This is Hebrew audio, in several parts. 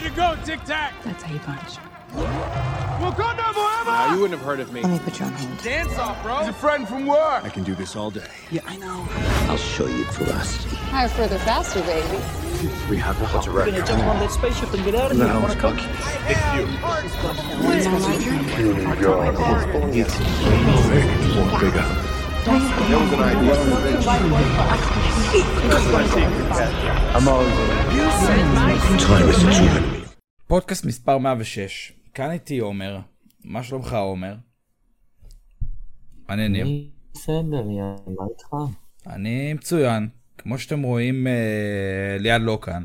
Way to go, Tic Tac! That's how you punch. Wakanda forever! Now, you wouldn't have heard of me. Let me put you on hold. Dance off, bro. He's a friend from work. I can do this all day. Yeah, I know. I'll show you ferocity. Higher, further, faster, baby. We have a What's a record? Gonna jump on that spaceship and get out of here. No, it's cocky. That was an idea. I'm פודקאסט מספר 106, כאן איתי עומר, מה שלומך עומר? מעניינים. בסדר, יאללה, מה איתך? אני מצוין, כמו שאתם רואים אה, ליד לא כאן.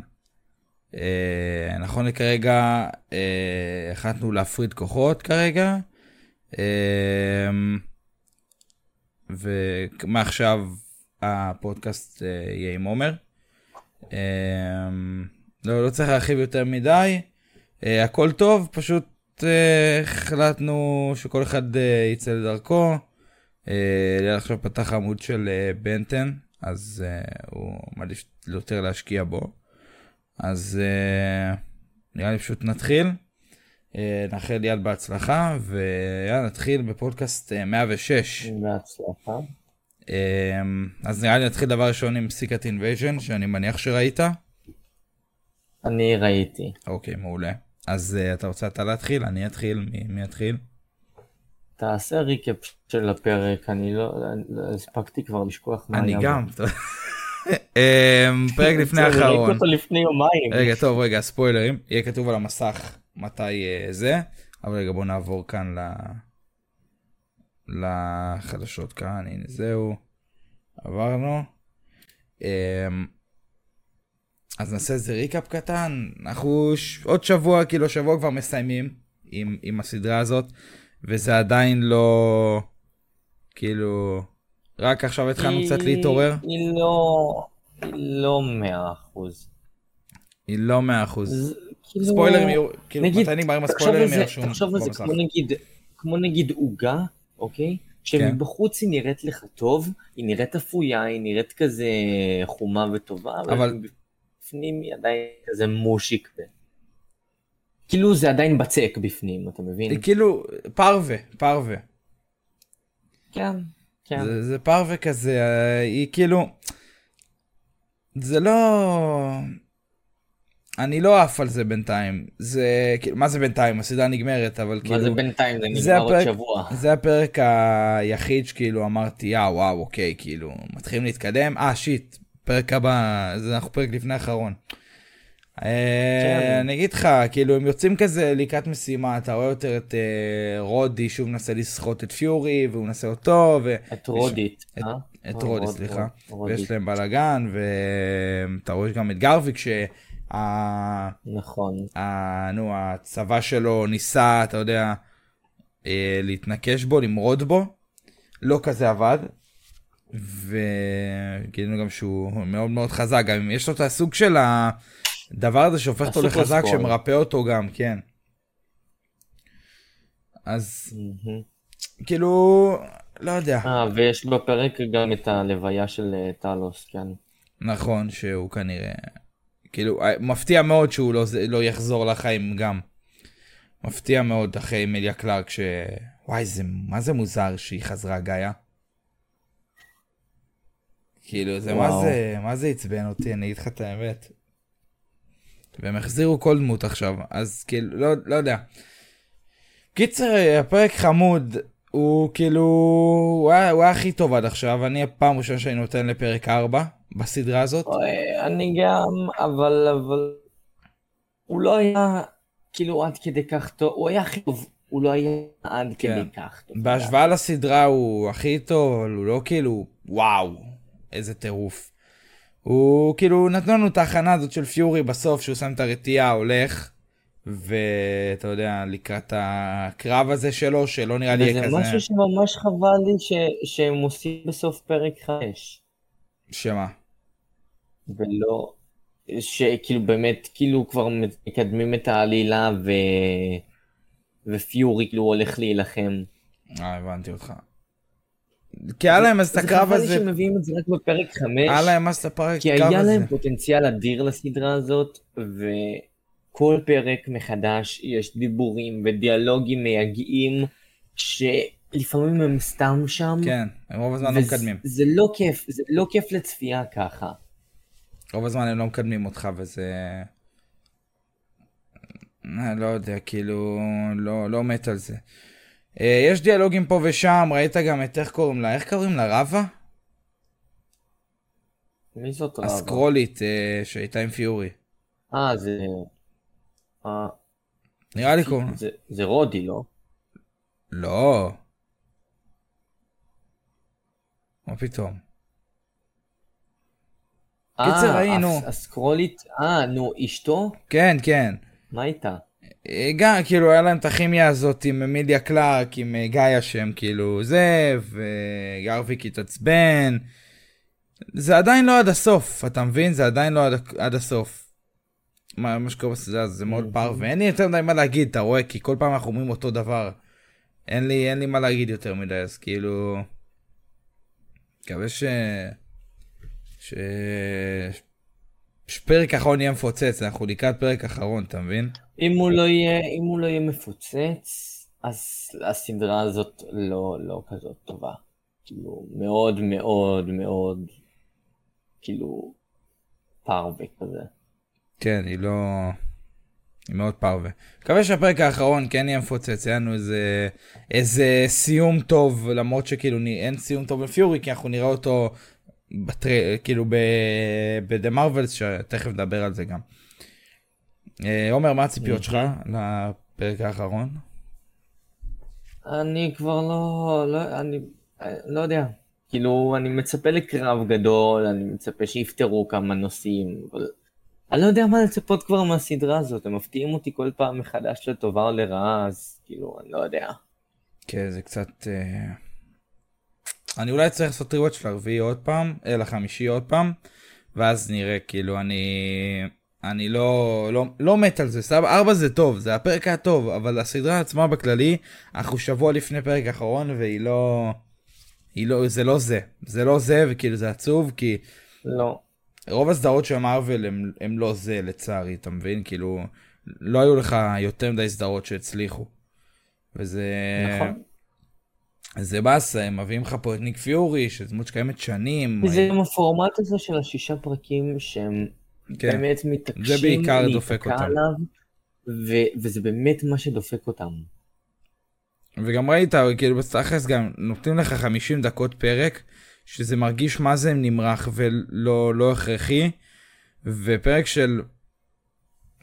אה, נכון לכרגע אה, החלטנו להפריד כוחות כרגע. ומעכשיו הפודקאסט אה, יהיה עם עומר. אה, לא, לא צריך להרחיב יותר מדי. אה, הכל טוב, פשוט החלטנו שכל אחד יצא לדרכו. ליאל עכשיו פתח עמוד של בנטן, אז הוא מעדיף יותר להשקיע בו. אז אה, נראה לי פשוט נתחיל. אה, נאחל ליאל בהצלחה, ויאללה נתחיל בפודקאסט אה, 106. בהצלחה. אה, אז נראה לי נתחיל דבר ראשון עם סיקרט אינבייז'ן, שאני מניח שראית. אני ראיתי. אוקיי, מעולה. אז אה, אתה רוצה אתה להתחיל? אני אתחיל? מי, מי יתחיל? תעשה recap של הפרק, אני לא לא הספקתי כבר לשכוח מה אני היה גם. אמ, פרק לפני האחרון. רגע, טוב, רגע, ספוילרים. יהיה כתוב על המסך מתי אה, זה, אבל רגע, בוא נעבור כאן ל... לחדשות כאן, הנה זהו, עברנו. אמ, אז נעשה איזה ריקאפ קטן, אנחנו ש... עוד שבוע, כאילו שבוע כבר מסיימים עם, עם הסדרה הזאת, וזה עדיין לא, כאילו, רק עכשיו התחלנו היא- קצת להתעורר, היא לא... היא לא מאה אחוז. היא לא מאה אחוז. כאילו- ספוילרים יהיו, כאילו, נגיד, מתי נגמרים הספוילרים על זה- יהיה רשום תחשוב על זה. כמו נגיד, כמו נגיד עוגה, אוקיי? שמבחוץ היא נראית לך טוב, היא נראית אפויה, היא נראית כזה חומה וטובה, אבל- בפנים היא עדיין כזה מושיק. כאילו זה עדיין בצק בפנים, אתה מבין? כאילו, פרווה, פרווה. כן, כן. זה, זה פרווה כזה, אה, היא כאילו, זה לא, אני לא עף על זה בינתיים, זה, כאילו, מה זה בינתיים, הסדרה נגמרת, אבל כאילו, אבל זה בינתיים, זה זה נגמר עוד הפרק- שבוע. זה הפרק היחיד שכאילו אמרתי, אה וואו, אוקיי, כאילו, מתחילים להתקדם, אה shit, פרק הבא, זה אנחנו פרק לפני האחרון. אה, כן. אני אגיד לך, כאילו הם יוצאים כזה לקראת משימה, אתה רואה יותר את אה, רודי שהוא מנסה לסחוט את פיורי והוא מנסה אותו, ו... את רודית, אה? את רודי, רוד- סליחה. רוד- ויש. להם בלאגן, ואתה רואה גם את גרוויק שה... נכון. ה- נו, הצבא שלו ניסה, אתה יודע, אה, להתנקש בו, למרוד בו. לא כזה עבד. וגילינו גם שהוא מאוד מאוד חזק, גם אם יש לו את הסוג של הדבר הזה שהופך אותו לחזק. שמרפא אותו גם, כן. אז מהמם. כאילו, לא יודע. אה, ויש בפרק גם את הלוויה של אה, טלוס, כן. נכון שהוא כנראה, כאילו, אה, מפתיע מאוד שהוא לא, לא יחזור לחיים גם. מפתיע מאוד אחרי אמיליה קלארק ש... וואי, זה, מה זה מוזר שהיא חזרה גאיה? כאילו, זה מה. זה, מה זה עצבן אותי, אני אגיד לך את האמת. והם החזירו כל דמות עכשיו, אז כאילו, לא, לא יודע. קיצר, הפרק חמוד, הוא כאילו, הוא היה, הוא היה הכי טוב עד עכשיו, אני הפעם ראשונה שאני נותן לפרק 4 בסדרה הזאת. אני גם, אבל, אבל... הוא לא היה, כאילו, עד כדי כך טוב, הוא היה הכי טוב, הוא לא היה עד כן. כדי כך טוב. בהשוואה לסדרה הוא הכי טוב, אבל הוא לא כאילו, וואו, איזה טירוף. הוא כאילו נתנו לנו את ההכנה הזאת של פיורי בסוף, שהוא שם את הרתיעה, הולך, ואתה יודע, לקראת הקרב הזה שלו, שלא נראה לי וזה כזה... משהו שממש חבל לי ש, שהם עושים בסוף פרק 5, שמה? ולא, שכאילו באמת, כאילו כבר מקדמים את העלילה ו... ופיורי כאילו הולך להילחם. אה, הבנתי אותך. כי היה להם אז את הקרב זה חבל הזה, לי שמביאים את זה רק בפרק 5. היה להם אז את הפרק כי הקרב היה הזה. להם פוטנציאל אדיר לסדרה הזאת, כל פרק מחדש יש דיבורים ודיאלוגים מייגעים שלפעמים הם סתם שם. כן, הם רוב הזמן לא מקדמים. זה לא כיף, זה לא כיף לצפייה ככה. רוב הזמן הם לא מקדמים אותך וזה... אה, לא יודע, כאילו, לא, לא מת על זה. אה, יש דיאלוגים פה ושם, ראית גם את איך קוראים לה, איך קוראים לה? רבה? מי זאת רבה? הסקרולית אה, שהייתה עם פיורי. אה, זה... אה, נראה לי קוראים... זה- זה רודי, לא? לא. מה פתאום? קיצר, אה, הסקרולית, אה, נו, אשתו? כן, כן. מה איתה? אה, גם, כאילו, היה להם את הכימיה הזאת עם אמיליה קלארק, עם אה, גאיה שהם כאילו זה, וגרביק התעצבן. זה עדיין לא עד הסוף, אתה מבין? זה עדיין לא עד, עד הסוף. מה, מה שקורה בסדרה זה מאוד פר, ואין לי יותר מדי מה להגיד, אתה רואה? כי כל פעם אנחנו אומרים אותו דבר. אין לי, אין לי מה להגיד יותר מדי, אז כאילו... מקווה ש... ש... שפרק אחרון יהיה מפוצץ, אנחנו לקראת פרק אחרון, אתה מבין? אם הוא לא יהיה, אם הוא לא יהיה מפוצץ, אז הסדרה הזאת לא, לא כזאת טובה. כאילו, מאוד מאוד מאוד, כאילו, פרווה כזה. כן, היא לא... היא מאוד פרווה. מקווה שהפרק האחרון כן יהיה מפוצץ, יהיה לנו איזה, איזה סיום טוב, למרות שכאילו אין סיום טוב לפיורי, כי אנחנו נראה אותו בטרי, כאילו ב-The Marvels, שתכף נדבר על זה גם. אה, עומר, מה הציפיות שלך לפרק האחרון? אני כבר לא, לא, אני לא יודע. כאילו, אני מצפה לקרב גדול, אני מצפה שיפתרו כמה נושאים, אבל אני לא יודע מה לצפות כבר מהסדרה הזאת, הם מפתיעים אותי כל פעם מחדש לטובה או לרעה, אז כאילו, אני לא יודע. כן, זה קצת... אה, אני אולי צריך לעשות ריווץ' לרביעי עוד פעם, לחמישי עוד פעם, ואז נראה, כאילו, אני... אני לא, לא, לא מת על זה, סבבה, ארבע זה טוב, זה הפרק היה טוב, אבל הסדרה עצמה בכללי, אנחנו שבוע לפני פרק אחרון, והיא לא... היא לא, זה לא זה, זה לא זה, וכאילו זה עצוב, כי לא. רוב הסדרות של מארוול הם, הם לא זה, לצערי, אתה מבין? כאילו, לא היו לך יותר מדי סדרות שהצליחו. וזה... נכון. זה באסה, הם מביאים לך פה את ניק פיורי, שזו דמות שקיימת שנים. זה גם הפורמט הזה של השישה פרקים שהם כן. באמת מתעקשים זה בעיקר דופק אותם. עליו, ו- וזה באמת מה שדופק אותם. וגם ראית, כאילו בתכלס גם נותנים לך 50 דקות פרק, שזה מרגיש מה זה נמרח ולא לא הכרחי, ופרק של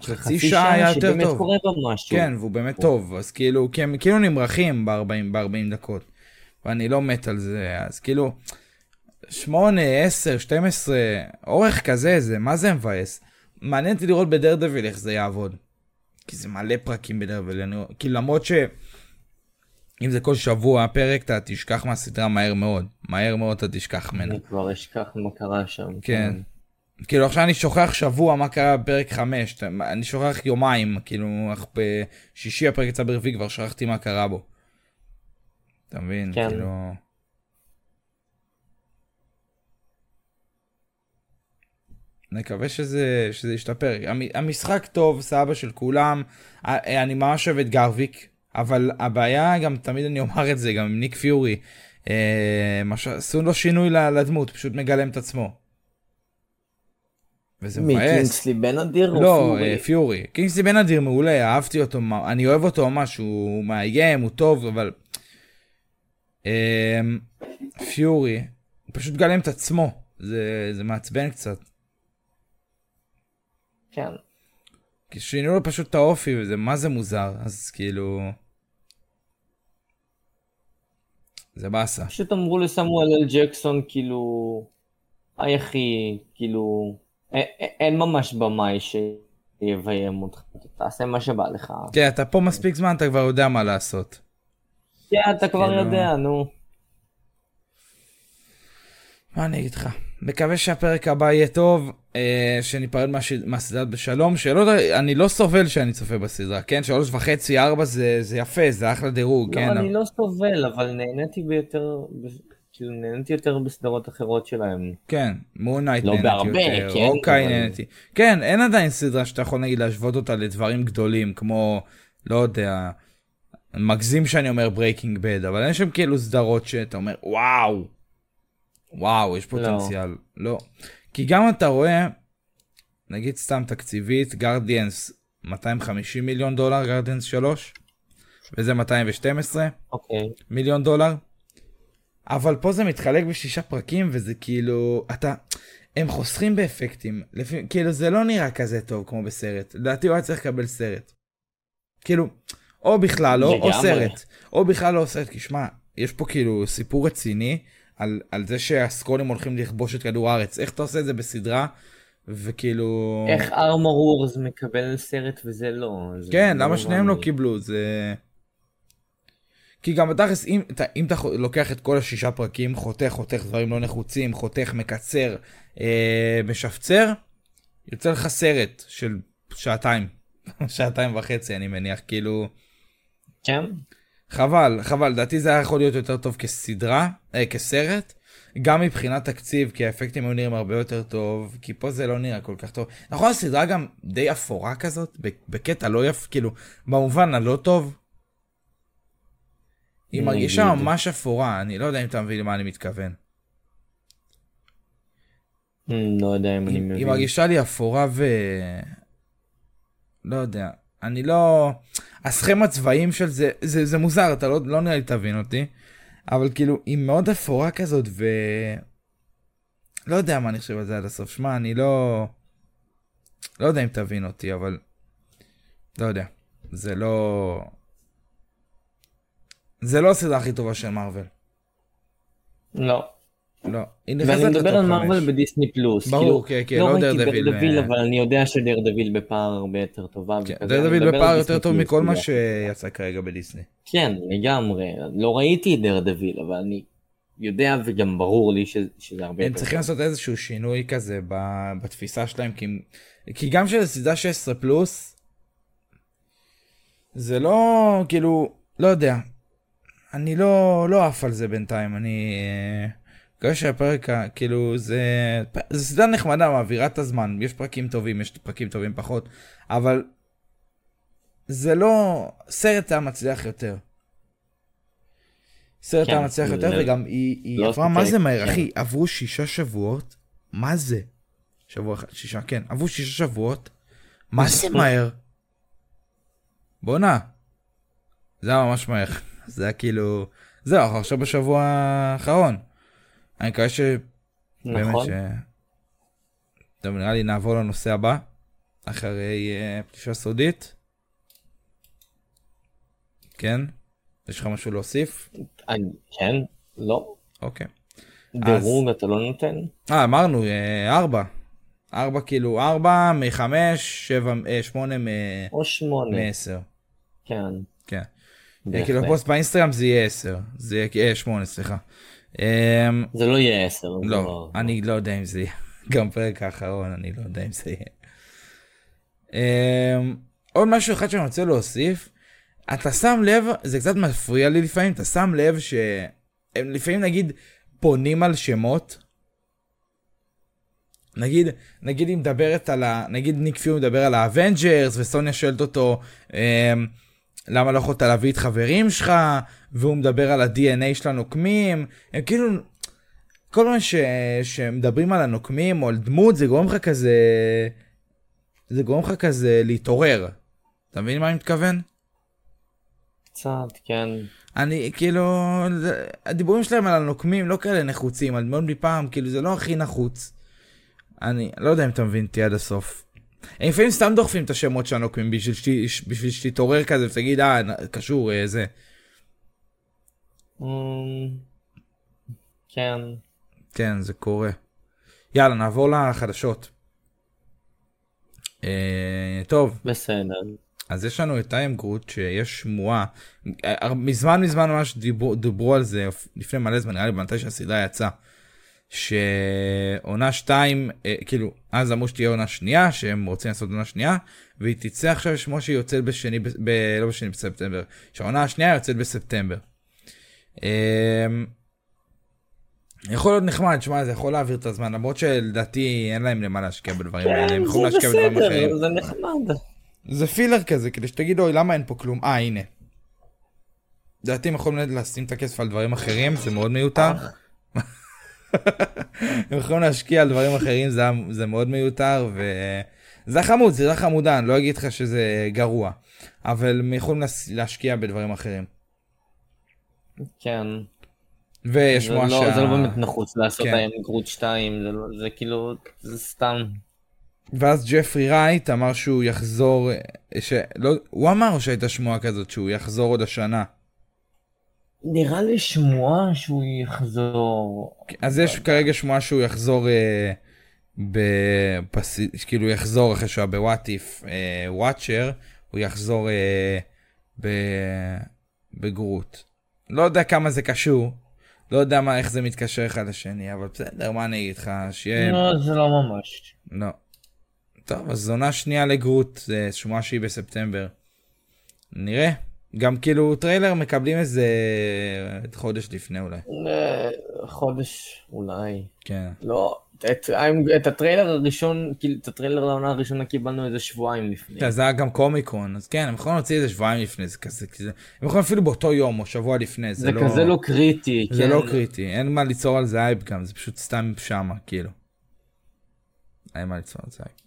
חצי שעה היה יותר שבאמת טוב. קורה בה משהו. כן, והוא באמת טוב, אז כאילו, כי הם כאילו נמרחים ב-40 ב- דקות, ואני לא מת על זה, אז כאילו, 8, 10, 12, אורך כזה, זה, מה זה מבאס? מעניין אותי לראות בדרדוויל איך זה יעבוד. כי זה מלא פרקים בדרדוויל, אני... כאילו למרות ש... אם זה כל שבוע פרק, אתה תשכח מהסדרה מהר מאוד. מהר מאוד אתה תשכח ממנה. אני כבר אשכח מה קרה שם. כן. כאילו עכשיו אני שוכח שבוע מה קרה בפרק 5, אני שוכח יומיים, כאילו אך בשישי הפרק יצא ברביעי כבר שכחתי מה קרה בו. אתה מבין? כן. כאילו... נקווה שזה, שזה ישתפר. המ- המשחק טוב, סבא של כולם, אני ממש אוהב את גרוויק, אבל הבעיה גם, תמיד אני אומר את זה, גם עם ניק פיורי, אה, מה שעשו לו שינוי לדמות, פשוט מגלם את עצמו. וזה מי, מבאס. קינגסלי בן אדיר או לא, פיורי? אה, פיורי. קינגסלי בן אדיר מעולה, אהבתי אותו, אני אוהב אותו ממש, הוא מאיים, הוא טוב, אבל... אמ, פיורי, הוא פשוט גלם את עצמו, זה, זה מעצבן קצת. כן. כי שינו לו פשוט את האופי, וזה מה זה מוזר, אז כאילו... זה באסה. פשוט אמרו לסמואל אל ג'קסון, כאילו, היי אחי, כאילו, אין ממש במאי שיביים אותך, תעשה מה שבא לך. כן, אתה פה מספיק זמן, אתה כבר יודע מה לעשות. כן, אתה כבר כאילו- יודע, נו. מה אני אגיד לך? מקווה שהפרק הבא יהיה טוב, אה, שניפרד מהש... מהסדרה בשלום, שלא, אני לא סובל שאני צופה בסדרה, כן? שלוש וחצי, ארבע זה, זה יפה, זה אחלה דירוג, לא, כן? אני לא סובל, אבל נהניתי ביותר, כאילו נהניתי יותר בסדרות אחרות שלהם. כן, מונייט לא נהניתי בהרבה, יותר, כן, אוקיי אבל- נהניתי. כן, אין עדיין סדרה שאתה יכול נגיד להשוות אותה לדברים גדולים, כמו, לא יודע, מגזים שאני אומר ברייקינג בד, אבל אין שם כאילו סדרות שאתה אומר, וואו, וואו, יש פוטנציאל. לא. כי גם אתה רואה, נגיד סתם תקציבית, גרדיאנס 250 מיליון דולר, גרדיאנס 3, וזה 212. אוקיי. מיליון דולר. אבל פה זה מתחלק בשישה פרקים וזה כאילו אתה הם חוסכים באפקטים לפי כאילו זה לא נראה כזה טוב כמו בסרט לדעתי הוא היה צריך לקבל סרט. כאילו או בכלל לא או. סרט או בכלל לא סרט כי שמע יש פה כאילו סיפור רציני על, על זה שהסקרולים הולכים לכבוש את כדור הארץ איך אתה עושה את זה בסדרה וכאילו איך ארמור וורס מקבל סרט וזה לא? זה כן לא למה שניהם לא. קיבלו זה. כי גם בתכלס אם, אתה- אם אתה לוקח את כל השישה פרקים חותך חותך דברים לא נחוצים חותך מקצר אה, משפצר יוצא לך סרט של שעתיים שעתיים וחצי אני מניח כאילו כן? חבל חבל לדעתי זה היה יכול להיות יותר טוב כסדרה אה, כסרט גם מבחינת תקציב כי האפקטים היו נראים הרבה יותר טוב כי פה זה לא נראה כל כך טוב נכון הסדרה גם די אפורה כזאת בקטע לא יפ כאילו במובן הלא טוב. היא מרגישה נגיד. ממש אפורה אני לא יודע אם אתה מבין למה אני מתכוון. Hmm, לא יודע אם אני מבין. היא מרגישה לי אפורה ו... לא יודע, אני לא... הסכם הצבעים של זה, זה, זה מוזר, אתה לא, לא נראה לי תבין אותי, אבל כאילו, היא מאוד אפורה כזאת ו... לא יודע מה אני חושב על זה עד הסוף. שמע, אני לא... לא יודע אם תבין אותי, אבל... לא יודע. זה לא... זה לא הסדרה הכי טובה של מארוול. לא. לא. ואני מדבר על. מארוול בדיסני פלוס. ברור, כאילו, כן, כן, לא לא ראיתי דרדוויל, דרדוויל, אה. אבל אני יודע שדרדוויל בפער הרבה יותר טובה. כן, מדבר על בפער יותר טוב מכל מה כאילו. שיצא כרגע בדיסני. כן, לגמרי. לא ראיתי את דרדוויל, אבל אני יודע וגם ברור לי שזה הרבה הם יותר צריכים לעשות איזשהו שינוי כזה בתפיסה שלהם כי, כי גם של סדרה 16 פלוס זה לא כאילו לא יודע אני לא לא עף על זה בינתיים אני מקווה שהפרק כאילו זה זה סדרה נחמדה מעבירה את הזמן יש פרקים טובים יש פרקים טובים פחות אבל זה לא סרט היה מצליח יותר. סרט כן, היה מצליח זה- יותר וגם היא, היא לא עברה מה זה מהר כן. אחי עברו שישה שבועות? מה זה? שבוע אחד שישה כן. עברו שישה שבועות? מה זה מהר? בואנה. זה היה ממש מהר. זה היה כאילו זהו עכשיו בשבוע האחרון אני מקווה ש... נכון. ש... טוב נראה לי נעבור לנושא הבא אחרי uh, פלישה סודית. כן? יש לך משהו להוסיף? אני- כן? לא. אוקיי. דירוג אתה לא נותן? אה אמרנו אה, ארבע. ארבע כאילו ארבע מחמש שבע אה, שמונה מ- או שמונה. מעשר. כן. כן. בהחלט. כאילו פוסט באינסטגרם זה יהיה עשר. זה יהיה אה, שמונה סליחה. אמ, זה לא יהיה עשר. זה לא, אני לא יודע אם זה יהיה. גם פרק האחרון, אני לא יודע אם זה יהיה. אמ, עוד משהו אחד שאני רוצה להוסיף, אתה שם לב, זה קצת מפריע לי לפעמים, אתה שם לב שהם לפעמים נגיד בונים על שמות. נגיד, נגיד היא מדברת על ה... נגיד ניק פיורי מדבר על האבנג'רס וסוניה שואלת אותו אמ, למה לא יכולת להביא את חברים שלך והוא מדבר על ה-DNA של הנוקמים הם כאילו כל פעם ש... שמדברים על הנוקמים או על דמות זה גורם לך כזה זה גורם לך כזה להתעורר. אתה מבין מה אני מתכוון? קצת, כן. אני כאילו הדיבורים שלהם על הנוקמים לא כאלה נחוצים על דמות מפעם כאילו זה לא הכי נחוץ. אני לא יודע אם אתה מבין אותי עד הסוף. הם לפעמים סתם דוחפים את השמות של הנוקמים בשביל, שת... בשביל שתתעורר כזה ותגיד אה קשור אה, זה. אמ, כן. כן זה קורה. יאללה נעבור לחדשות. אה, טוב בסדר. אז יש לנו את טיים גרוט שיש שמועה אה, מזמן מזמן ממש דיברו, דיברו על זה לפני מלא זמן נראה לי מתי שהסדרה יצאה. שעונה 2 כאילו אז אמרו שתהיה עונה שנייה שהם רוצים לעשות עונה שנייה והיא תצא עכשיו שמו שהיא יוצאת בשני ב, ב, לא בשני בספטמבר שהעונה השנייה יוצאת בספטמבר. אמ, יכול להיות נחמד, שמע, זה יכול להעביר את הזמן, למרות שלדעתי אין להם למה להשקיע בדברים האלה, הם כן, יכולים להשקיע בדברים אחרים. בסדר, זה נחמד. זה פילר כזה, כדי שתגיד, אוי, למה אין פה כלום? אה, הנה. לדעתי הם יכולים לשים את הכסף על דברים אחרים, זה מאוד מיותר. הם יכולים להשקיע על דברים אחרים, זה, זה מאוד מיותר, וזה חמוד, זה חמודה, אני לא אגיד לך שזה גרוע, אבל הם יכולים להשקיע בדברים אחרים. כן. ויש שמועה לא- שה... זה לא באמת נחוץ לעשות כן. להם גרוט 2, זה לא- זה כאילו, זה סתם. ואז ג'פרי רייט אמר שהוא יחזור, שלא, הוא אמר שהייתה שמועה כזאת שהוא יחזור עוד השנה. נראה לי שמועה שהוא יחזור. אז יש כרגע שמועה שהוא יחזור אה, בפס... כאילו יחזור אחרי שהוא היה בוואט איף וואצ'ר, הוא יחזור אה, ב... בגרוט. לא יודע כמה זה קשור, לא יודע מה, איך זה מתקשר אחד לשני, אבל בסדר, מה אני אגיד לך, שיהיה... לא, זה לא ממש. לא. טוב, אז עונה שנייה לגרוט, שמועה שהיא בספטמבר. נראה. גם כאילו טריילר מקבלים איזה חודש לפני אולי. אה, חודש אולי. כן. לא, את, את הטריילר הראשון, כאילו את הטריילר לעונה הראשונה קיבלנו איזה שבועיים לפני. כן, זה היה גם קומיקון, אז כן, הם יכולים להוציא איזה שבועיים לפני, זה כזה, כזה, הם יכולים אפילו באותו יום או שבוע לפני, זה, זה לא, כזה לא קריטי. זה כן. לא קריטי, אין מה ליצור על זה אייב גם, זה פשוט סתם שמה, כאילו. אין מה ליצור על זה אייב.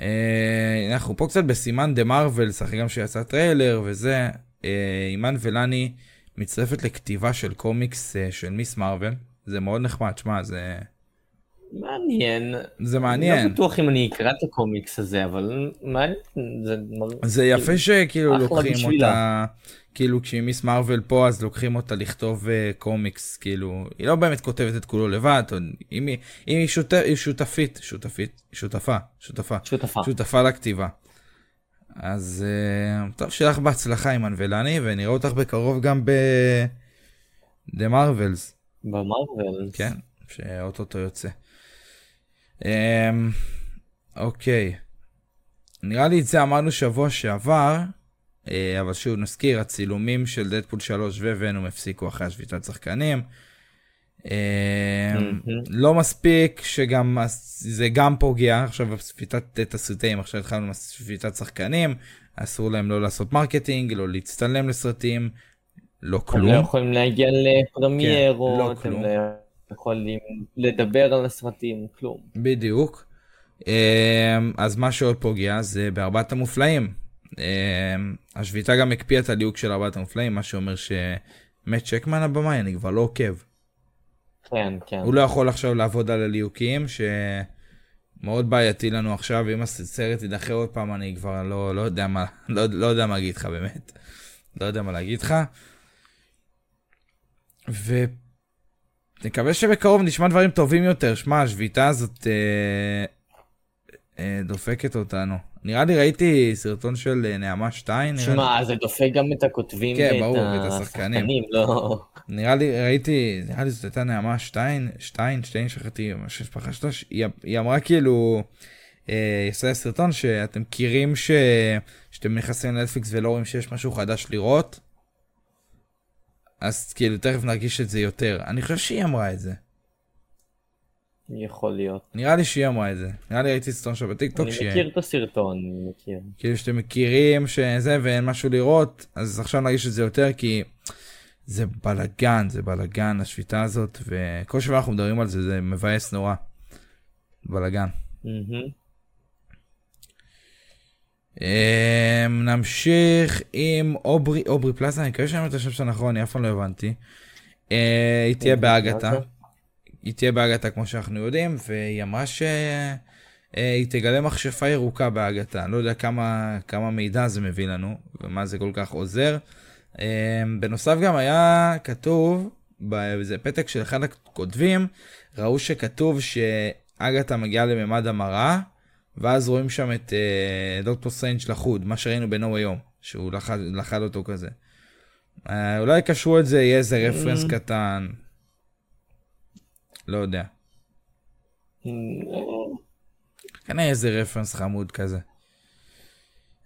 אה, אנחנו פה קצת בסימן דה מרווילס, אחרי גם שיצא טריילר וזה, אה, אימן ולני מצטרפת לכתיבה של קומיקס אה, של מיס מרוויל, זה מאוד נחמד, שמע, זה, מעניין. זה לא מעניין. בטוח אם אני אקרא את הקומיקס הזה, אבל מעניין. זה זה יפה שכאילו לוקחים בשבילה. אותה, כאילו כשהיא מיס מרוויל פה אז לוקחים אותה לכתוב אה, קומיקס, כאילו, היא לא באמת כותבת את כולו לבד, אם היא, אם היא, שות, היא שותפית, שותפית, שותפה, שותפה, שותפה. שותפה לכתיבה. אז אה, טוב, שיהיה לך בהצלחה אימן ולני, ונראה אותך בקרוב גם ב... דה מרווילס, במרוויל. כן, שאו-טו-טו יוצא. אמ, אוקיי. נראה לי את זה אמרנו שבוע שעבר, אה, אבל שוב נזכיר, הצילומים של דדפול 3 וונום הפסיקו אחרי השביתת שחקנים. מהמם. לא מספיק שגם זה גם פוגע עכשיו בשביתת תסריטאים עכשיו התחלנו עם שביתת שחקנים אסור להם לא לעשות marketing לא להצטלם לסרטים לא הם כלום לא יכולים להגיע לפרמיירות, כן, לא הם כלום. יכולים לדבר על הסרטים, כלום. בדיוק. אמ, אז מה שעוד פוגע זה בארבעת המופלאים. אמ, השביתה גם הקפיאה את הליהוק של ארבעת המופלאים, מה שאומר שמט צ'קמן הבמאי, אני כבר לא עוקב. כן, כן. הוא לא יכול עכשיו לעבוד על הליהוקים, שמאוד בעייתי לנו עכשיו, אם הסרט יידחה עוד פעם, אני כבר לא, לא יודע מה, לא, לא יודע מה להגיד לך באמת. לא יודע מה להגיד לך. ונקווה שבקרוב נשמע דברים טובים יותר. שמע, השביתה הזאת אה, אה, דופקת אותנו. נראה לי ראיתי סרטון של אה, נעמה שטיין. נראה לי. שמע, זה דופק גם את הכותבים כן, ואת ברור, השחקנים. לא... נראה לי, ראיתי, נראה לי זאת הייתה נעמה שטיין, שטיין, שטיין, שכחתי, מה שהמשפחה שלה, היא, היא אמרה כאילו, אה, היא עושה סרטון שאתם מכירים ש... שאתם נכנסים לנטפליקס ולא רואים שיש משהו חדש לראות, אז כאילו תכף נרגיש את זה יותר. אני חושב שהיא אמרה את זה. יכול להיות. נראה לי שהיא אמרה את זה. נראה לי ראיתי סרטון שלה בטיקטוק אני שהיא... מכיר את הסרטון, אני מכיר. כאילו שאתם מכירים שזה ואין משהו לראות, אז עכשיו נרגיש את זה יותר כי זה בלאגן, זה בלאגן השביתה הזאת, וכל שבוע אנחנו מדברים על זה, זה מבאס נורא. בלאגן. מהמם. אמ, נמשיך עם אוברי, אוברי פלאזה, אני מקווה שאני אומר את השם שלה נכון, אני אף פעם לא הבנתי. אה, היא תהיה באגתה. היא תהיה באגתה כמו שאנחנו יודעים, והיא אמרה שהיא תגלם מכשפה ירוקה באגתה. אני לא יודע כמה, כמה מידע זה מביא לנו, ומה זה כל כך עוזר. אה, בנוסף גם היה כתוב, באיזה פתק של אחד הכותבים, ראו שכתוב שאגתה מגיעה לממד המראה, ואז רואים שם את אה, דוקטור סטרנג' לחוד, מה שראינו בנו היום, שהוא לחד, לחד אותו כזה. אה, אולי יקשרו את זה, יהיה איזה reference קטן. לא יודע. כנראה איזה reference חמוד כזה.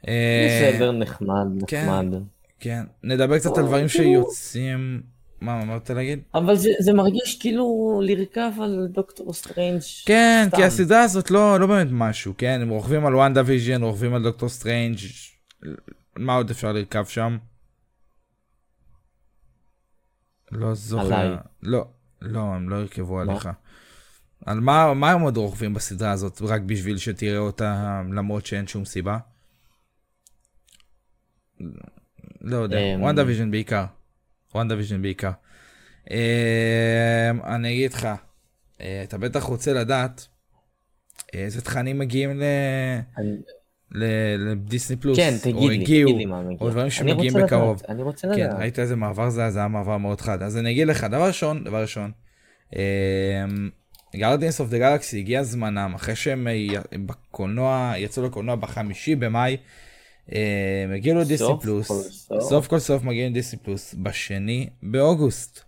אה, בסדר, נחמד, כן. נחמד. כן, נדבר קצת על דברים שיוצאים מה, מה אתה להגיד? אבל זה, זה מרגיש כאילו לרכב על דוקטור סטרנג'. כן, סתם. כי הסדרה הזאת לא, לא באמת משהו, כן? הם רוכבים על וואנדה ויז'ן, רוכבים על דוקטור סטרנג', מה עוד אפשר לרכב שם? לא זוכר. עליי. לא, לא, הם לא ירכבו עליך. על מה, מה הם עוד רוכבים בסדרה הזאת, רק בשביל שתראה אותה למרות שאין שום סיבה? לא יודע, אמ, וואנדה ויז'ן בעיקר. וואנדה ויז'ן בעיקר. אמ, אני אגיד לך, אה, אתה בטח רוצה לדעת איזה תכנים מגיעים ל... לדיסני פלוס, כן, או תגיד לי, הגיעו, תגיד לי מה מגיע. או דברים שמגיעים בקרוב. לדעת, אני רוצה כן, לדעת. ראית איזה מעבר זה, זה היה מעבר מאוד חד. אז אני אגיד לך, דבר ראשון, דבר ראשון, גרדיאנס אוף דה גלקסי הגיע זמנם, אחרי שהם אה, בקולנוע, יצאו לקולנוע בחמישי במאי, אה, לדיסני סוף פלוס, סוף. כל סוף מגיעים לדיסני פלוס, בשני באוגוסט.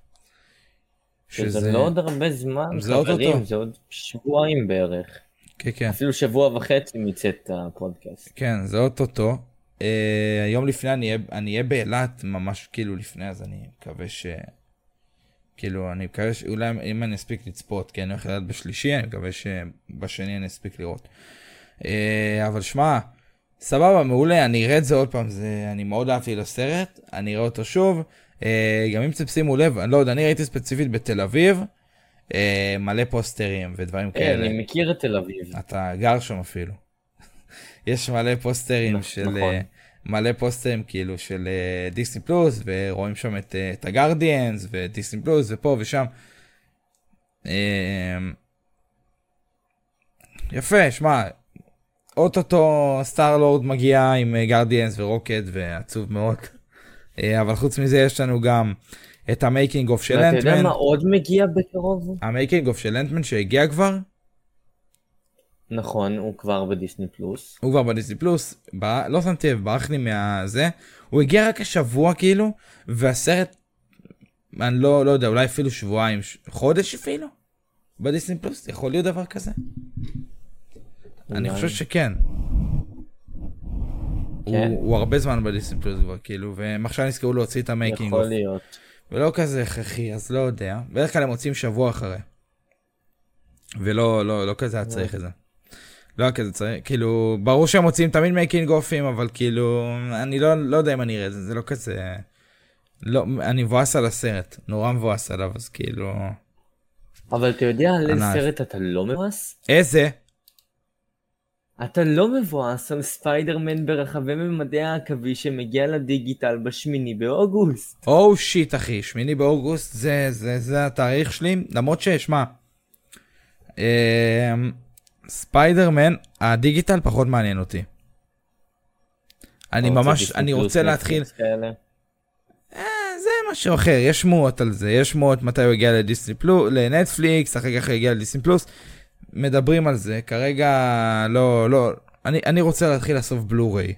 שזה לא עוד הרבה זמן, זה. חברים, זה עוד שבועיים בערך. כן, כן. אפילו שבוע וחצי מצאת הפודקאסט. כן, זה אוטוטו. Uh, היום לפני אני אהיה- אני אהיה באילת, ממש כאילו לפני, אז אני מקווה ש... כאילו, אני מקווה שאולי אם אני אספיק לצפות, כי אני הולך לאילת בשלישי, אני מקווה שבשני אני אספיק לראות. Uh, אבל שמע, סבבה, מעולה, אני אראה את זה עוד פעם, זה, אני מאוד אהבתי לסרט, אני אראה אותו שוב. Uh, גם אם תשימו לב, אני לא יודע, אני ראיתי ספציפית בתל אביב, uh, מלא פוסטרים ודברים כן, כאלה. אני מכיר את תל אביב. אתה גר שם אפילו. יש מלא פוסטרים נכ- של... נכון. אה, מלא פוסטרים כאילו של אה, דיסני פלוס ורואים שם את, אה, את הגרדיאנס ודיסני פלוס ופה ושם. אה, יפה, שמע, אוטוטו סטארלורד מגיע עם אה, guardians ורוקט ועצוב מאוד. אה, אבל חוץ מזה יש לנו גם את ה making of של ואתה יודע אנטמן. מה עוד מגיע בקרוב? ה making of של אנטמן שהגיע כבר. נכון, הוא כבר בדיסני פלוס. הוא כבר בדיסני פלוס, בר... לא שמתי לב, ברח לי מהזה, הוא הגיע רק השבוע כאילו, והסרט, אני לא, לא יודע, אולי אפילו שבועיים, ש... חודש אפילו? בדיסני פלוס, יכול להיות דבר כזה? אני. חושב שכן. כן. הוא, הוא הרבה זמן בדיסני פלוס כבר, כאילו, והם עכשיו נזכרו להוציא את ה making יכול להיות. ולא כזה הכרחי, אז לא יודע. בדרך כלל הם מוציאים שבוע אחרי. ולא, לא, לא כזה היה צריך את זה. לא היה כזה צריך, כאילו, ברור שהם מוציאים תמיד making of ים, אבל כאילו, אני לא, לא יודע אם אני אראה את זה, זה לא כזה... לא, אני מבואס על הסרט, נורא מבואס עליו, אז כאילו... אבל אתה יודע על איזה. סרט אתה לא מבואס? איזה? אתה לא מבואס על ספיידרמן ברחבי ממדי העכביש שמגיע לדיגיטל בשמיני באוגוסט. oh shit אחי, שמיני באוגוסט זה, זה, זה התאריך שלי, למרות ששמע, אמ, ספיידרמן, הדיגיטל פחות מעניין אותי. אני ממש, אני רוצה להתחיל? אה, זה משהו אחר, יש שמועות על זה, יש שמועות מתי הוא יגיע לדיסני פלוס, לנטפליקס, אחר כך הוא יגיע לדיסני פלוס, מדברים על זה, כרגע לא, לא, אני, אני רוצה להתחיל לאסוף בלו-ריי.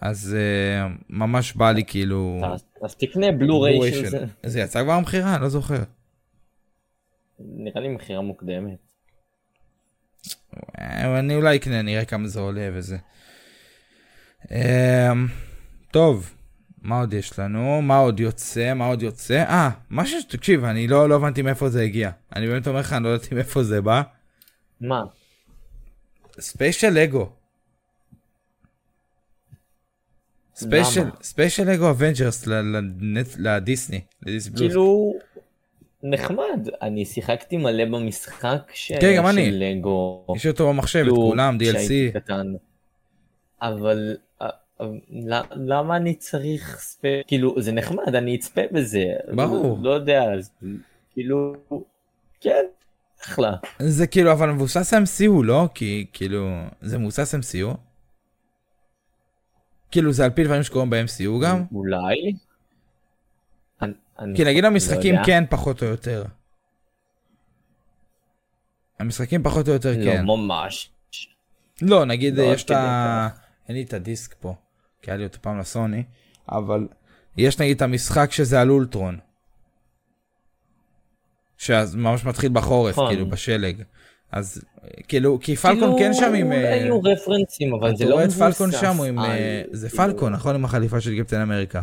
אז אה, ממש בא לי כאילו... אז- אז תקנה בלו-ריי של זה. זה יצא כבר המכירה? לא זוכר. נראה לי מכירה מוקדמת. אה, אני אולי אקנה, נראה כמה זה עולה וזה. אמ, טוב, מה עוד יש לנו? מה עוד יוצא? מה עוד יוצא? אה, מה ש... תקשיב, אני לא, לא הבנתי מאיפה זה הגיע. אני באמת אומר לך, אני לא ידעתי מאיפה זה בא. מה? ספיישל לגו. ספיישל? ספיישל לגו אבנג'רס לדיסני. כאילו... נחמד, אני שיחקתי מלא במשחק ש... כן, גם אני. של לגו. יש אותו במחשב, את כאילו, כולם, DLC. קטן. אבל אה, למה אני צריך ספ... כאילו זה נחמד אני אצפה בזה. ברור. לא יודע אז כאילו כן אחלה. זה כאילו, אבל מבוסס MCU, לא? כי כאילו, זה מבוסס MCU? כאילו, זה על פי דברים שקורים ב-MCU גם? אולי. כי נגיד לא המשחקים. כן, פחות או יותר. המשחקים פחות או יותר כן. לא ממש. לא, נגיד לא יש את ה... אין לי את הדיסק פה, כי היה לי אותו פעם לסוני, אבל יש נגיד את המשחק שזה על אולטרון. שאז ממש מתחיל בחורף, נכון. כאילו בשלג. אז כאילו, כי פלקון כן שם עם... אה, היו רפרנסים אבל זה אתה לא רואה את מבוסס. פלקון שם הוא עם... אה, זה כאילו- פלקון, נכון? עם החליפה של קפטן אמריקה.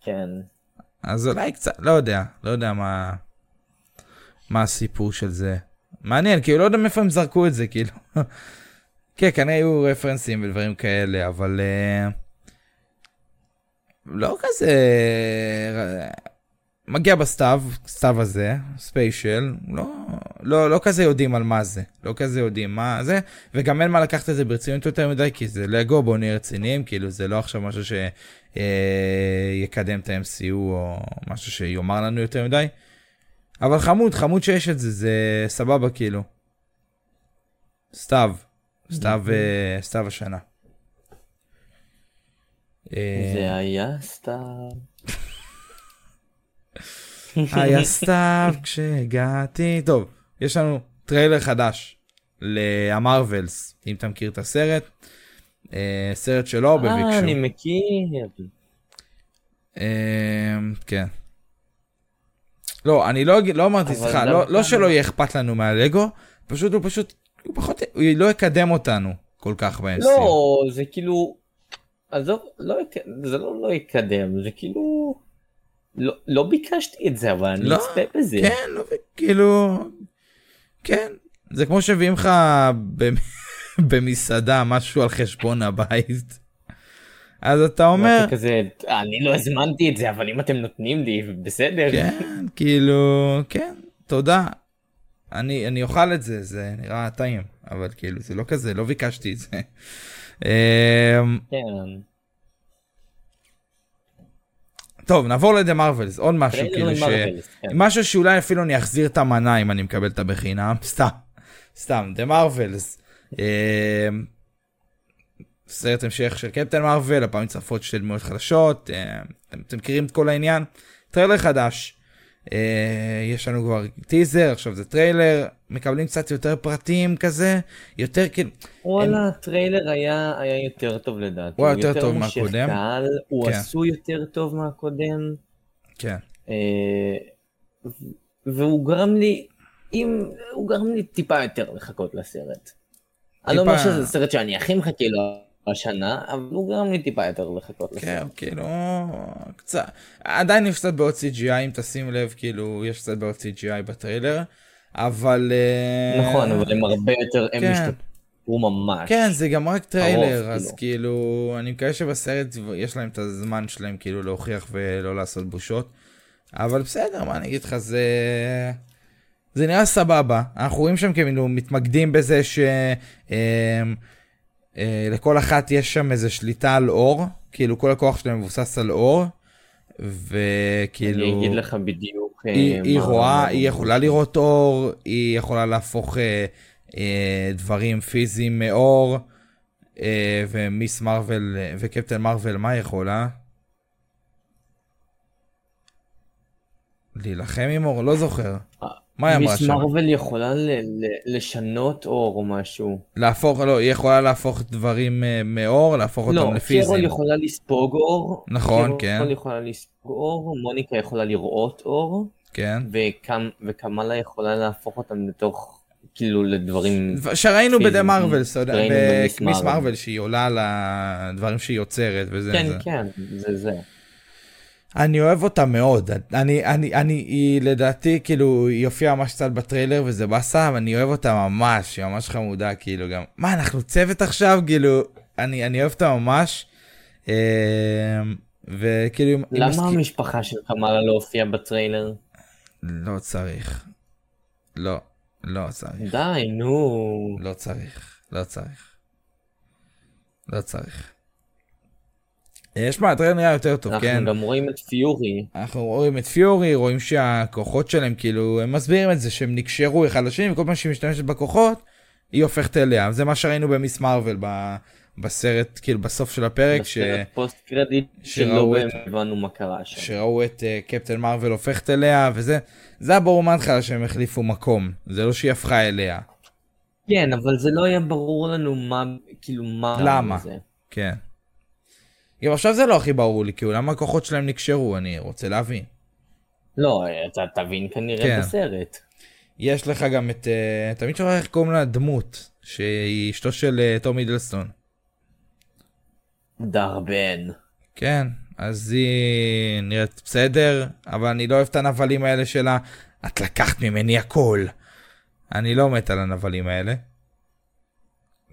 כן. אז אולי קצת, לא יודע, לא יודע מה, מה הסיפור של זה. מעניין, כאילו לא יודע מאיפה הם זרקו את זה, כאילו. כן, כנראה היו רפרנסים ודברים כאלה, אבל uh, לא כזה... מגיע בסתיו, סתיו הזה, ספיישל, לא, לא, לא כזה יודעים על מה זה, לא כזה יודעים מה זה, וגם אין מה לקחת את זה ברצינות יותר מדי, כי זה לגו, בואו נהיה רציניים, כאילו זה לא עכשיו משהו שיקדם את ה-MCU או משהו שיאמר לנו יותר מדי, אבל חמוד, חמוד שיש את זה, זה סבבה כאילו. סתיו, סתיו, אה, סתיו השנה. אה, זה היה סתם. היה סתיו כשהגעתי. טוב, יש לנו טריילר חדש להמרווילס, אם אתה מכיר את הסרט. אה, סרט שלו אה, בביקשו. אני מכיר. אה, כן. לא, אני לא לא אמרתי, סליחה, לא, לא שלא יהיה אכפת לנו מהלגו, פשוט הוא פשוט, הוא פחות, הוא לא יקדם אותנו כל כך ב-MCU. לא, זה כאילו... עזוב, לא זה לא לא יקדם, זה כאילו... לא- לא ביקשתי את זה, אבל אני לא, אצפה בזה. כן, לא, כאילו, כן, זה כמו שמביאים לך במ- במסעדה משהו על חשבון הבית. אז אתה אומר, כזה, אני לא הזמנתי את זה, אבל אם אתם נותנים לי, בסדר. כן, כאילו, כן, תודה. אני, אני אוכל את זה, זה נראה טעים, אבל כאילו, זה לא כזה, לא ביקשתי את זה. אמ, כן. טוב, נעבור לדה מרווילס, עוד משהו, כאילו, ש... כן. משהו שאולי אפילו אני אחזיר את המנה אם אני מקבל את הבחינם, סתם, סתם, The Marvels. סרט המשך של קפטן מרוויל, הפעם מצטרפות שתי דמויות חדשות, אה, אתם, אתם מכירים את כל העניין. טריילר חדש, יש לנו כבר טיזר, עכשיו זה טריילר, מקבלים קצת יותר פרטים כזה, יותר כאילו, וואלה, הטריילר היה היה יותר טוב לדעתי. הוא היה יותר טוב מהקודם. קהל, הוא כן. עשוי יותר טוב מהקודם. כן, אה, והוא גרם לי, אם, הוא גרם לי טיפה יותר לחכות לסרט. אני לא אומר טיפה- שזה סרט שאני הכי מחכה לו השנה, אבל הוא גרם לי טיפה יותר לחכות כן, לסרט. כאילו, קצת, עדיין יש קצת בעיות CGI, אם תשים לב, כאילו, יש קצת בעיות CGI בטריילר, אבל... אה, נכון, אבל הם הרבה יותר, הם כן. השתפרו ממש. כן, זה גם רק טריילר, אז כאילו. כאילו, אני מקווה שבסרט יש להם את הזמן שלהם כאילו להוכיח ולא לעשות בושות. אבל בסדר, מה אני אגיד לך, זה... זה נראה סבבה. אנחנו רואים שם כאילו מתמקדים בזה ש... אה, לכל אחת יש שם איזה שליטה על אור, כאילו כל הכוח שלהם מבוסס על אור, וכאילו... אני אגיד לך בדיוק. אה, היא, היא רואה, היא יכולה לראות אור, היא יכולה להפוך אה, אה, דברים פיזיים מאור, אה, ומיס מרוויל אה, וקפטן מרוויל, מה יכולה? להילחם עם אור? לא זוכר. מה היא אמרה מיס שם? מרוויל יכולה ל- ל- לשנות אור או משהו. להפוך, לא, היא יכולה להפוך דברים אה, מאור, להפוך אותם לא, קרול לפיזיים. יכולה לספוג אור. נכון, כן. קרול יכולה לספוג אור, מוניקה יכולה לראות אור, כן. וקמ- וקמאלה יכולה להפוך אותם לתוך, כאילו, לדברים... שראינו בדה מרוויל, במיס מרוויל. שהיא עולה על הדברים שהיא יוצרת וזה. כן, זה. כן, זה זה. אני אוהב אותה מאוד, אני, אני, אני, היא לדעתי, כאילו, היא הופיעה ממש קצת בטריילר וזה באסה, אבל אני אוהב אותה ממש, היא ממש חמודה, כאילו, גם, מה, אנחנו צוות עכשיו, כאילו, אני, אני אוהב אותה ממש, אה, וכאילו, למה מסכ- המשפחה של קמאלה לא הופיעה בטריילר? לא צריך, לא, לא צריך, די, נו. לא צריך, לא צריך, לא צריך. יש מה, הטריילר נראה יותר טוב, כן? אנחנו גם רואים את פיורי. אנחנו רואים את פיורי, רואים שהכוחות שלהם, כאילו, הם מסבירים את זה, שהם נקשרו אחד לשני, וכל פעם שהיא משתמשת בכוחות, היא הופכת אליה. זה מה שראינו במיס מרוויל ב- בסרט, כאילו, בסוף של הפרק, ש... בסרט post credit שלא באמת הבנו מה קרה שם. שראו את אה, קפטן מרוויל הופכת אליה, וזה, זה היה ברור מההתחלה שהם החליפו מקום, זה לא שהיא הפכה אליה, כן, אבל זה לא היה ברור לנו מה, כאילו, מה... למה? זה. כן. גם עכשיו זה לא הכי ברור לי, כאילו, למה הכוחות שלהם נקשרו, אני רוצה להבין. לא, אתה תבין כנראה כן. בסרט. יש לך גם את, uh, תמיד שוכח איך קוראים לה דמות, שהיא אשתו של uh, טום הידלסטון. דרבן. כן, אז היא נראית בסדר, אבל אני לא אוהב את הנבלים האלה שלה. את לקחת ממני הכל. אני לא מת על הנבלים האלה.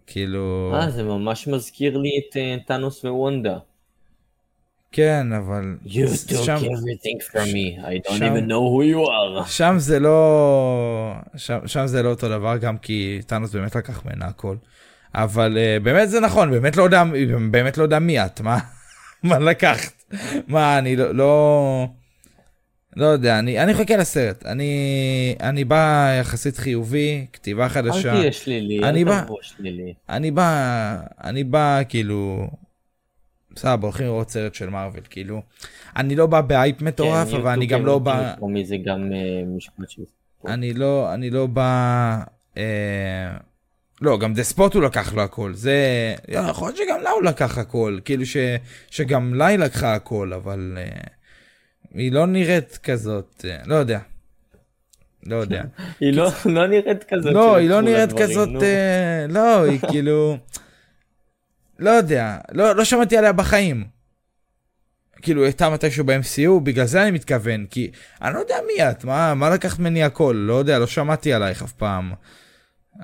כאילו... אה, זה ממש מזכיר לי את אה, טאנוס ווונדה. כן, אבל... You took שם- everything from me, I don't שם- even know who you are. שם זה לא... שם, שם זה לא אותו דבר, גם כי טאנוס באמת לקח ממנה הכל. אבל uh, באמת זה נכון, באמת לא יודע, באמת לא יודע מי את, מה, מה לקחת? מה, אני לא, לא, לא יודע, אני, אני חכה לסרט, אני, אני בא יחסית חיובי, כתיבה אל חדשה, תהיה שלילי, אל תבוא שלילי. אני בא, אני בא כאילו, סבבה, הולכים לראות סרט של מארוול, כאילו, אני לא בא באייפ מטורף, כן, אבל אני גם לא בא... זה גם אה, משפט של... אני לא, אני לא בא... אה, לא, גם דספוט הוא לקח לו הכל, זה... יכול להיות שגם לה הוא לקח הכל, כאילו ש, שגם לה היא לקחה הכל, אבל אה, היא לא נראית כזאת, אה, לא יודע. לא יודע. היא לא לא נראית כזאת. לא, היא לא נראית כזאת. אה, לא, היא כאילו... לא יודע, לא, לא שמעתי עליה בחיים. כאילו, היא הייתה מתישהו ב-MCU, בגלל זה אני מתכוון, כי אני לא יודע מי את, מה, מה לקחת ממני הכל, לא יודע, לא שמעתי עלייך אף פעם.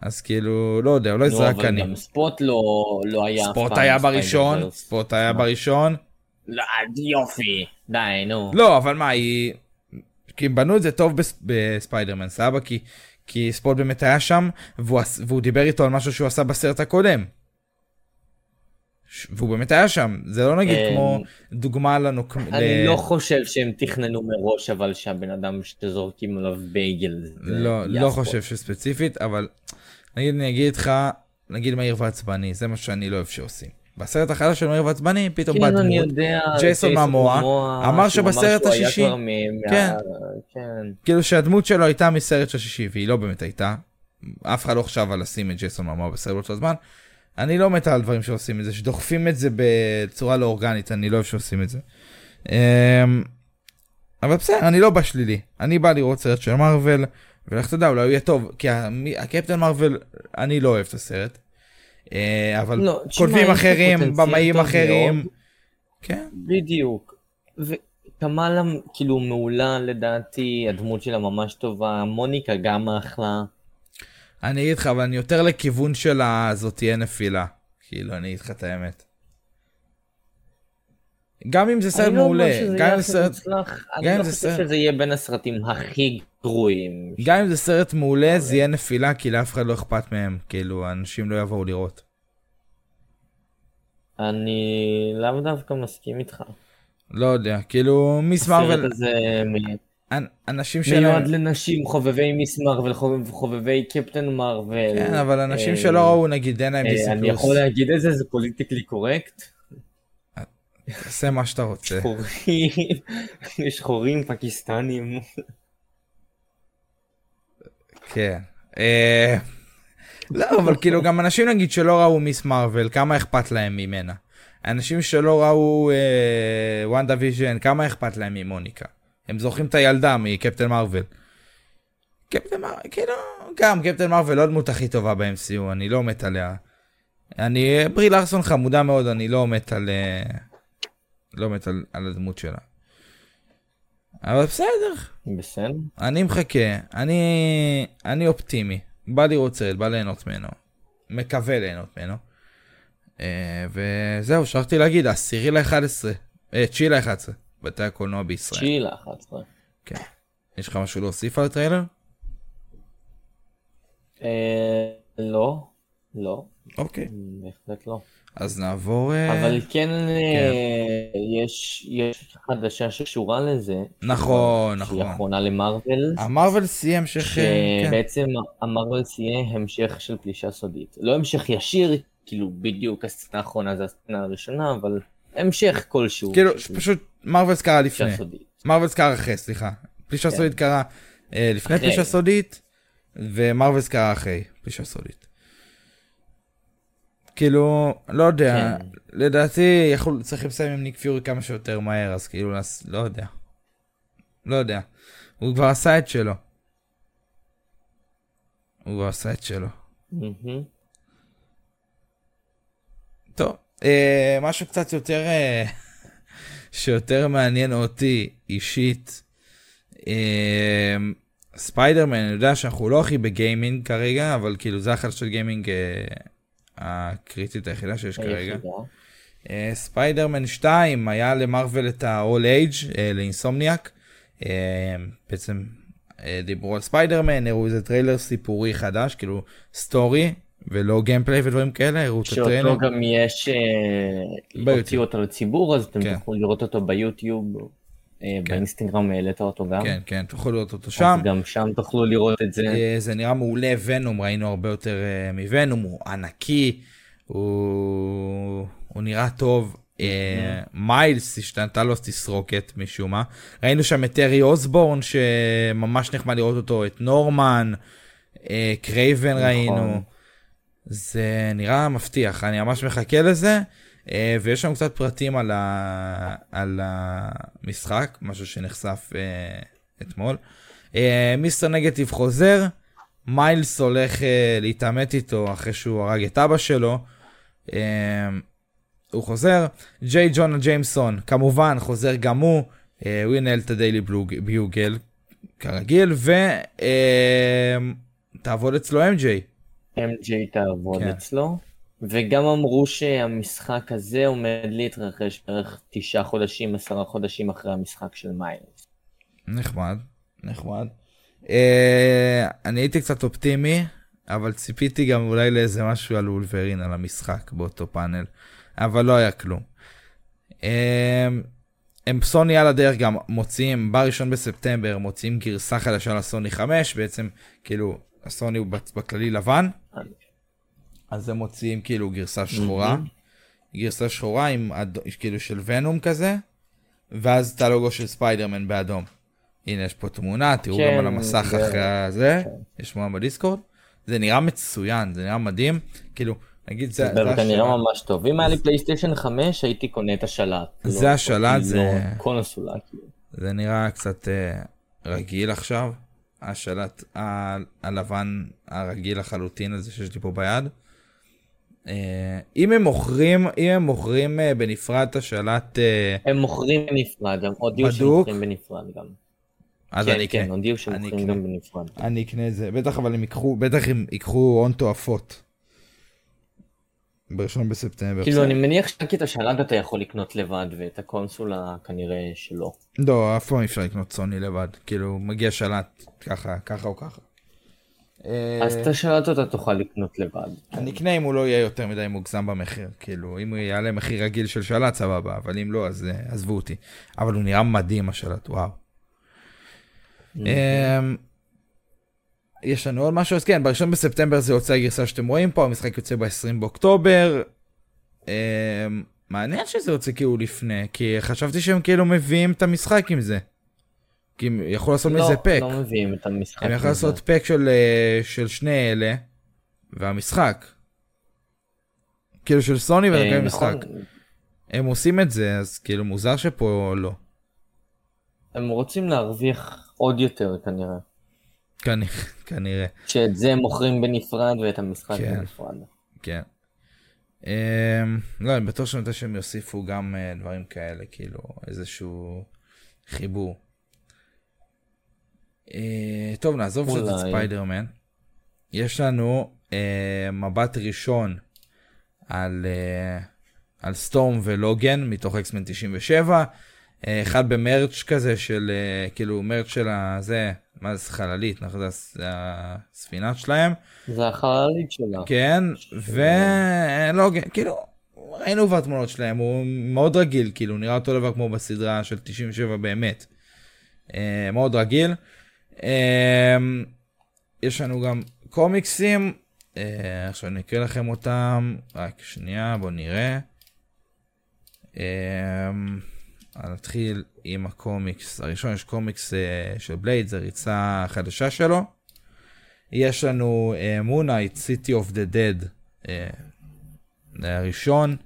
אז כאילו, לא יודע, אולי נו, זה רק אני. גם ספוט לא לא היה. ספוט היה בראשון. ספוט היה בראשון. לא, יופי, די, נו. לא, אבל מה, היא... כי הם בנו את זה טוב בס- בספיידרמן, סבבה? כי, כי ספוט באמת היה שם, והוא, והוא דיבר איתו על משהו שהוא עשה בסרט הקודם. והוא באמת היה שם, זה לא נגיד אמ, כמו דוגמה לנו... כ- אני לא חושב שהם תכננו מראש, אבל שהבן אדם שזורקים עליו בייגל. לא, לא. חושב שספציפית, אבל נגיד אני אגיד לך, נגיד מהיר ועצבני, זה מה שאני לא אוהב שעושים. בסרט החדש של מהיר ועצבני, פתאום בא כן, אני דמות. ג'ייסון ממואה, אמר שבסרט השישי- כן. כן. כאילו שהדמות שלו הייתה מסרט של השישי, והיא לא באמת הייתה. אף אחד לא חשב על לשים את ג'ייסון ממואה בסרט באותו זמן. אני לא מת על דברים שעושים את זה, שדוחפים את זה בצורה לא אורגנית, אני לא אוהב שעושים את זה. אמ, אבל בסדר, אני לא בא שלילי. אני בא לראות סרט של מארוול, ולך תדע, אולי הוא יהיה טוב, כי הקפטן מארוול, אני לא אוהב את הסרט. אה, אבל לא, כותבים אחרים, במאים אחרים. מאוד. כן, בדיוק. וקמאלה כאילו מעולה לדעתי, הדמות שלה ממש טובה, מוניקה גם אחלה. אני אגיד לך, אבל אני יותר לכיוון של ה- זאת תהיה נפילה. כאילו, אני אגיד לך את האמת. גם אם זה סרט לא מעולה, גם אם זה הכי סרט, אני לא זה חושב שזה יהיה בין הסרטים הכי גרועים. גם אם זה סרט מעולה, זה יהיה נפילה, כי לאף אחד לא אכפת מהם. כאילו, אנשים לא יבואו לראות. אני לאו דווקא מסכים איתך. לא יודע, כאילו, מיס מרוויל, הסרט הזה אנשים שלהם, מיועד לנשים, חובבי מיס מרוויל, חובב- חובבי קפטן מרוויל. כן, אבל אנשים אה, שלא ראו, נגיד, אין להם אה, דיסני אני פלוס. יכול להגיד את זה, זה politically correct. תעשה מה שאתה רוצה. שחורים, שחורים פקיסטנים. כן. אה, לא, אבל כאילו גם אנשים נגיד שלא ראו מיס מרוויל, כמה אכפת להם ממנה? אנשים שלא ראו אה, וונדה ויז'ן, כמה אכפת להם ממוניקה? הם זוכרים את הילדה מקפטן מרוויל. קפטן מרוויל, כאילו, גם קפטן מרוויל לא הדמות הכי טובה ב-MCU, אני לא מת עליה. אני, ברי לארסון חמודה מאוד, אני לא מת על... אה, לא מת על, על הדמות שלה. אבל בסדר, בסדר. אני מחכה, אני, אני אופטימי, בא לראות סרט, בא ליהנות ממנו, מקווה ליהנות ממנו. אה, וזהו, שכחתי להגיד, עשירי ל-11, אה, תשיעי ל-11, בתי הקולנוע בישראל. תשיעי ל-11. יש לך משהו להוסיף על הטריילר? אה, לא, לא, אוקיי. בהחלט לא. אז נעבור... אה, אבל כן אה, יש יש חדשה שקשורה לזה. נכון, שהיא נכון. אחרונה למרוויל. המרוויל סיים המשך... כן. שבעצם המרוויל יהיה המשך של פלישה סודית. לא המשך ישיר, כאילו בדיוק הסצנה האחרונה זה הסצנה הראשונה, אבל המשך כלשהו. כאילו, פשוט מרווילס קרה לפני. מרווילס קרה אחרי, סליחה. פלישה כן. סודית קרה אה, לפני אחרי. פלישה סודית, ומרווילס קרה אחרי פלישה סודית. כאילו, לא יודע, כן. לדעתי יכול, צריכים לסיים עם ניק פיורי כמה שיותר מהר, אז כאילו, נס- לא יודע. לא יודע. הוא כבר עשה את שלו. הוא כבר עשה את שלו. טוב, אה, משהו קצת יותר, אה, שיותר מעניין אותי אישית, אה, ספיידרמן, אני יודע שאנחנו לא הכי בגיימינג כרגע, אבל כאילו זה החדשת גיימינג אה, הקריטית היחידה שיש כרגע. אה, ספיידרמן 2 היה למרוויל את ה-all age אה, לאינסומניאק. בעצם דיברו על ספיידרמן, הראו איזה טריילר סיפורי חדש, כאילו סטורי ולא גיימפליי ודברים כאלה, הראו את הטריילר. שאותו גם יש, אה. הוציאו אותו לציבור, אז אתם כן. תוכלו לראות אותו ביוטיוב, אה, באינסטגרם העלית אותו גם. כן, כן, תוכלו לראות אותו שם. אז גם שם תוכלו לראות את זה. אה, זה נראה מעולה, ונום, ראינו הרבה יותר מוונום, הוא ענקי, הוא, הוא נראה טוב. מיילס השתנתה לו תסרוקת משום מה. ראינו שם את טרי אוסבורן שממש נחמד לראות אותו, את נורמן, קרייבן ראינו. זה נראה מבטיח, אני ממש מחכה לזה. אה, ויש שם קצת פרטים על, ה... על המשחק, משהו שנחשף אה, אתמול. אה, מיסטר נגטיב חוזר, מיילס הולך להתעמת איתו אחרי שהוא הרג את אבא שלו. הוא חוזר, ג'יי ג'ונה ג'יימסון כמובן חוזר גם הוא, הוא ינהל את הדיילי ביוגל כרגיל, ותעבוד אצלו MJ. MJ תעבוד כן. אצלו. וגם אמרו שהמשחק הזה עומד להתרחש בערך תשעה חודשים, עשרה חודשים אחרי המשחק של מיילס. נחמד, נחמד. אה, אני הייתי קצת אופטימי, אבל ציפיתי גם אולי לאיזה משהו על אולברין, על המשחק באותו פאנל, אבל לא היה כלום. אה, הם סוני על הדרך גם מוציאים, בראשון בספטמבר מוציאים גרסה חדשה לסוני 5, בעצם כאילו הסוני הוא בכללי לבן, אז הם מוציאים כאילו גרסה שחורה, גרסה שחורה עם. כאילו של ונום כזה, ואז את הלוגו של ספיידרמן באדום. הנה יש פה תמונה, תראו כן, גם על המסך זה- אחרי הזה, יש תמונה בדיסקורד. זה נראה מצוין, זה נראה מדהים, כאילו, נגיד זה, זה השלט. ממש טוב. אם היה לי פלייסטיישן 5 הייתי קונה את השלט. זה לא- השלט, כאילו, זה- קונסולה. כאילו. זה נראה קצת אה, רגיל עכשיו, השלט הלבן הרגיל לחלוטין הזה שיש לי פה ביד. אה, אם הם מוכרים, אם הם מוכרים אה, בנפרד את השלט, אה, הם מוכרים בנפרד, הם הודיעו בדוק? שמוכרים בנפרד גם. אז כן, אני אקנה. כן, הודיעו שמוכרים אקנה. גם בנפרד. אני אקנה את זה, בטח אבל הם ייקחו, בטח הם ייקחו הון תועפות. בראשון בספטמבר. כאילו. אני מניח שרק את השלט אתה יכול לקנות לבד ואת הקונסולה כנראה שלא. לא, אף פעם אי אפשר לקנות סוני לבד, כאילו מגיע שלט ככה, ככה או ככה. אה, אז את השלט אתה תוכל לקנות לבד. אני אקנה אם הוא לא יהיה יותר מדי מוגזם במחיר, כאילו אם הוא יעלה מחיר רגיל של שלט סבבה, אבל אם לא אז אה, עזבו אותי. אבל הוא נראה מדהים השלט, וואו. יש לנו עוד משהו, אז כן, בראשון בספטמבר זה יוצא הגרסה שאתם רואים פה, המשחק יוצא ב-20 באוקטובר. אמ, מעניין שזה יוצא כאילו לפני, כי חשבתי שהם כאילו מביאים את המשחק עם זה. כי הם יכלו לעשות מזה לא, פק. לא מביאים את המשחק. הם יכלו מזה. לעשות פק של, אה, של שני אלה, והמשחק. כאילו של סוני אה, וגם נכון, משחק. הם עושים את זה, אז כאילו מוזר שפה לא. הם רוצים להרוויח עוד יותר כנראה. כנראה, שאת זה מוכרים בנפרד ואת המשחק כן. בנפרד. כן. אמ, לא, אני בטוח שמתי שהם יוסיפו גם אה, דברים כאלה, כאילו איזשהו חיבור. אה, טוב, נעזוב קצת את. ספיידרמן. יש לנו אה, מבט ראשון על, אה, על סטורם ולוגן מתוך אקסמן 97. אה, אחד במרץ' כזה של, אה, כאילו מרץ' של הזה, מה זה חללית, נכון? זה הס- זה הספינה שלהם. זה החללית שלה. כן, ולא, כאילו, ראינו כבר תמונות שלהם, הוא מאוד רגיל, כאילו, נראה אותו דבר כמו בסדרה של 97 באמת. אה, מאוד רגיל. אה, יש לנו גם קומיקסים, אה, עכשיו אני אקריא לכם אותם, רק שנייה, בואו נראה. אה, נתחיל עם הקומיקס הראשון, יש קומיקס אה, של בלייד, זו ריצה חדשה שלו. יש לנו מונייט, City of the Dead, אה, זה הראשון.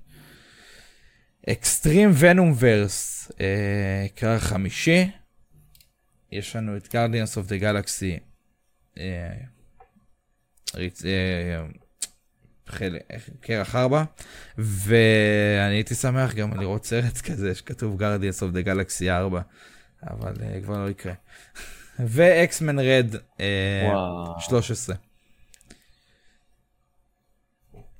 Extreme Venomverse, כרך חמישי. יש לנו את Guardians of the Galaxy, אה, ריצ- אה, חלק, כרך 4, ואני הייתי שמח גם לראות סרט כזה שכתוב Guardians of the Galaxy 4, אבל uh, כבר לא יקרה. ו X-Men Red וואו. 13.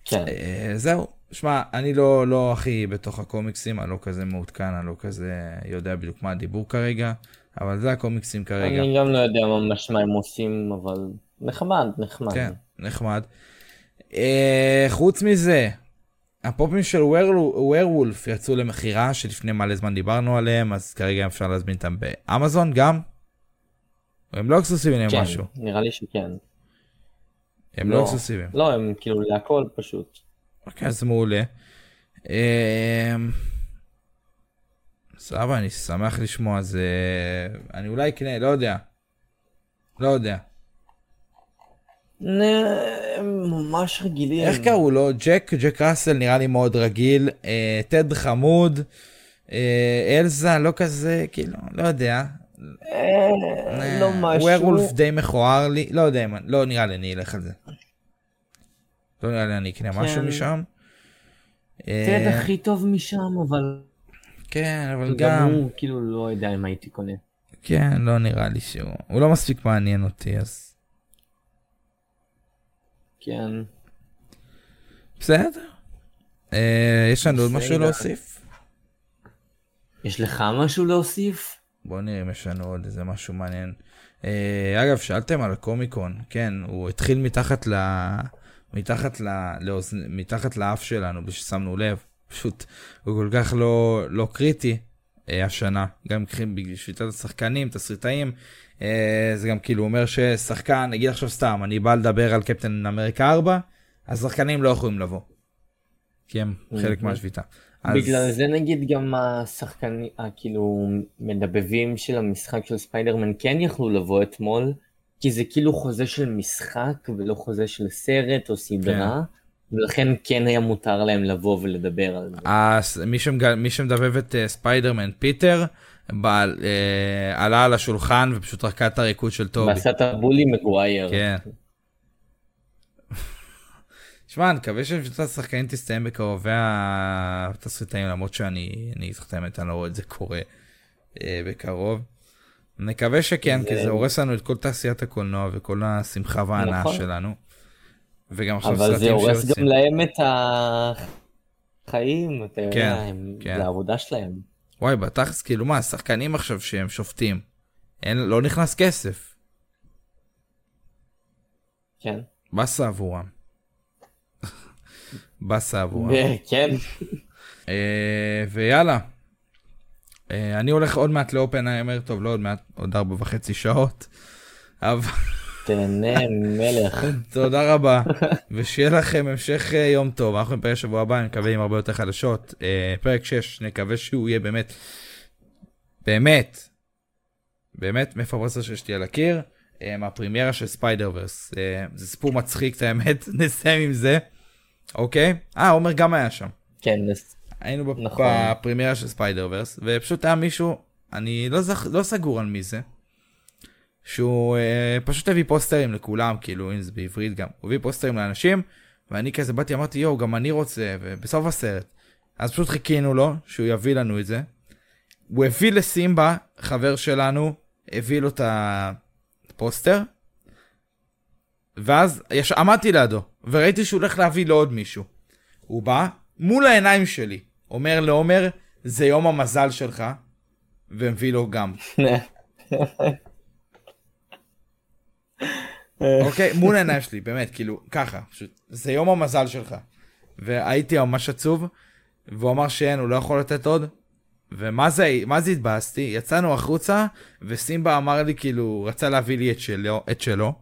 כן. אה, זהו, שמע, אני לא, לא הכי בתוך הקומיקסים, אני לא כזה מעודכן, אני לא כזה יודע בדיוק מה הדיבור כרגע, אבל זה הקומיקסים כרגע. אני גם לא יודע ממש מה הם עושים, אבל נחמד, נחמד. כן, נחמד. אה, חוץ מזה, הפופים של ווירוולף יצאו למכירה, שלפני מלא זמן דיברנו עליהם, אז כרגע אפשר להזמין אותם באמזון גם. הם לא אקסקלוסיביים כן, למשהו, נראה לי שכן. הם לא אקסקלוסיביים. לא, הם כאילו להכל פשוט. אוקיי, אז מעולה. אמ, סבבה, אני שמח לשמוע, זה... אני אולי אקנה, לא יודע. לא יודע. הם ממש רגילים. איך קראו לו? ג'ק, ג'ק ראסל נראה לי מאוד רגיל. אה, טד חמוד. אה, אלזה לא כזה, כאילו, לא יודע. אה, לא משהו. ווירולף די מכוער לי, לא יודע, לא נראה לי אני אלך על זה. לא נראה לי אני אקנה משהו כן. משם. טד אה, הכי טוב משם, אבל כן, אבל גם גם, הוא כאילו לא יודע אם הייתי קונה. כן, לא נראה לי שהוא, הוא לא מספיק מעניין אותי, אז כן. בסדר. אה, יש לנו עוד משהו. להוסיף? יש לך משהו להוסיף? בוא נראה אם יש לנו עוד איזה משהו מעניין. אה, אגב, שאלתם על הקומיקון, כן, הוא התחיל מתחת ל... מתחת, ל... לאוז... מתחת לאף שלנו, בלי ששמנו לב. פשוט, הוא כל כך לא, לא קריטי אה, השנה. גם בגלל שביתת השחקנים, תסריטאים. אה, זה גם כאילו אומר ששחקן, נגיד עכשיו סתם, אני בא לדבר על קפטן אמריקה 4, אז שחקנים לא יכולים לבוא. כי הם חלק Mhm. מהשביתה. אז... בגלל זה נגיד גם השחקנים, הכאילו מדבבים של המשחק של ספיידרמן כן יכלו לבוא אתמול, כי זה כאילו חוזה של משחק ולא חוזה של סרט או סדרה, ולכן כן היה מותר להם לבוא ולדבר על זה. אז מי, שמג... מי שמדבב את uh, ספיידרמן פיטר פרקר, uh, עלה על השולחן ופשוט רקד את הריקוד של טובי. ועשה את ה Bully מגווייר. כן. שמע, אני מקווה ששביתת השחקנים תסתיים בקרוב והתסריטאים למרות שאני, האמת, אני לא רואה את זה קורה uh, בקרוב. נקווה שכן, זה- כי זה הורס לנו את כל תעשיית הקולנוע וכל השמחה וההנאה נכון. שלנו. וגם עכשיו אבל זה סרטים הורס שיוצאים. גם להם את החיים, אתה כן, יודע, כן. זה העבודה שלהם. וואי, בתכלס, כאילו מה, שחקנים עכשיו שהם שופטים, אין, לא נכנס כסף, כן. באסה עבורם. באסה עבורם. כן. אה, ויאללה, אה, אני הולך עוד מעט לאופנהיימר, טוב, לא עוד מעט, עוד ארבע וחצי שעות. אבל תהנה מלך. תודה רבה, ושיהיה לכם המשך אה, יום טוב. אנחנו נפגש שבוע הבא, אני מקווה עם הרבה יותר חדשות. אה, פרק 6, נקווה שהוא יהיה באמת, באמת, באמת, הפוסטר שתלוי לי על הקיר, אה, מהפרימיירה של ספיידר ורס. זה סיפור מצחיק, את האמת, נסיים עם זה, אוקיי? אה, עומר גם היה שם. כן, אז- היינו בפ- נכון. בפרימיירה של ספיידר ורס, ופשוט היה מישהו, אני לא, זכ... לא סגור על מי זה, שהוא אה, פשוט הביא פוסטרים לכולם, כאילו, אם זה בעברית גם, הוא הביא פוסטרים לאנשים, ואני כזה באתי, אמרתי, יואו, גם אני רוצה, ובסוף הסרט. אז פשוט חיכינו לו, שהוא יביא לנו את זה. הוא הביא לסימבה, חבר שלנו, הביא לו את הפוסטר, ואז יש... עמדתי לידו, וראיתי שהוא הולך להביא לעוד מישהו. הוא בא, מול העיניים שלי, אומר לעומר, זה יום המזל שלך, ומביא לו גם. אוקיי? מול העיניים שלי, באמת, כאילו, ככה, פשוט, זה יום המזל שלך. והייתי ממש עצוב, והוא אמר שאין, הוא לא יכול לתת עוד. ומה זה, מה זה התבאסתי? יצאנו החוצה, וסימבה אמר לי, כאילו, רצה להביא לי את שלו, את שלו.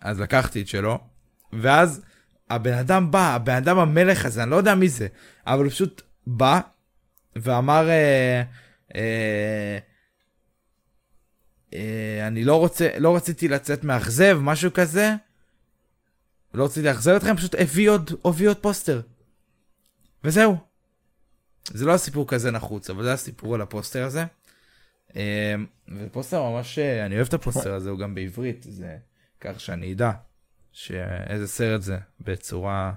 אז לקחתי את שלו, ואז הבן אדם בא, הבן אדם המלך הזה, אני לא יודע מי זה, אבל הוא פשוט בא ואמר, אה, אה, אני לא רוצה, לא רציתי לצאת מאכזב, משהו כזה. לא רציתי לאכזב אתכם, פשוט הביא עוד, הביא עוד פוסטר. וזהו. זה לא הסיפור כזה נחוץ, אבל זה הסיפור על הפוסטר הזה. אה, ופוסטר ממש, אה, אני אוהב את הפוסטר הזה, הוא גם בעברית, זה כך שאני אדע שאיזה סרט זה בצורה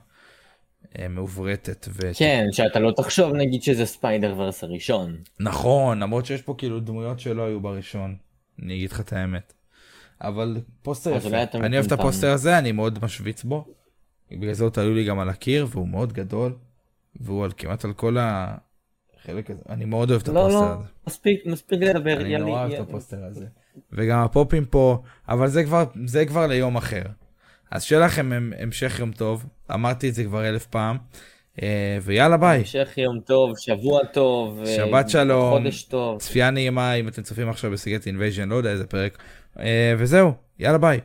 אה, מעוברתת. ו... כן, שאתה לא תחשוב נגיד שזה ספיידר ורס הראשון. נכון, למרות שיש פה כאילו דמויות שלא היו בראשון. אני אגיד לך את האמת. אבל פוסטר יפה. אני אוהב את. הפוסטר הזה, אני מאוד משוויץ בו. בגלל זה הוא תלוי לי גם על הקיר, והוא מאוד גדול. והוא על כמעט על כל החלק הזה. אני מאוד אוהב את לא, הפוסטר לא, הזה. מספיק, מספיק לדבר. אני נורא אוהב את. הפוסטר הזה. וגם הפופים פה, אבל זה כבר, זה כבר ליום אחר. אז שיהיה לכם המשך יום טוב, אמרתי את זה כבר אלף פעם, ויאללה ביי. המשך יום טוב, שבוע טוב. אה, שבת שלום. חודש טוב. צפייה נעימה אם אתם צופים עכשיו ב Secret Invasion, לא יודע איזה פרק. אה, וזהו, יאללה ביי.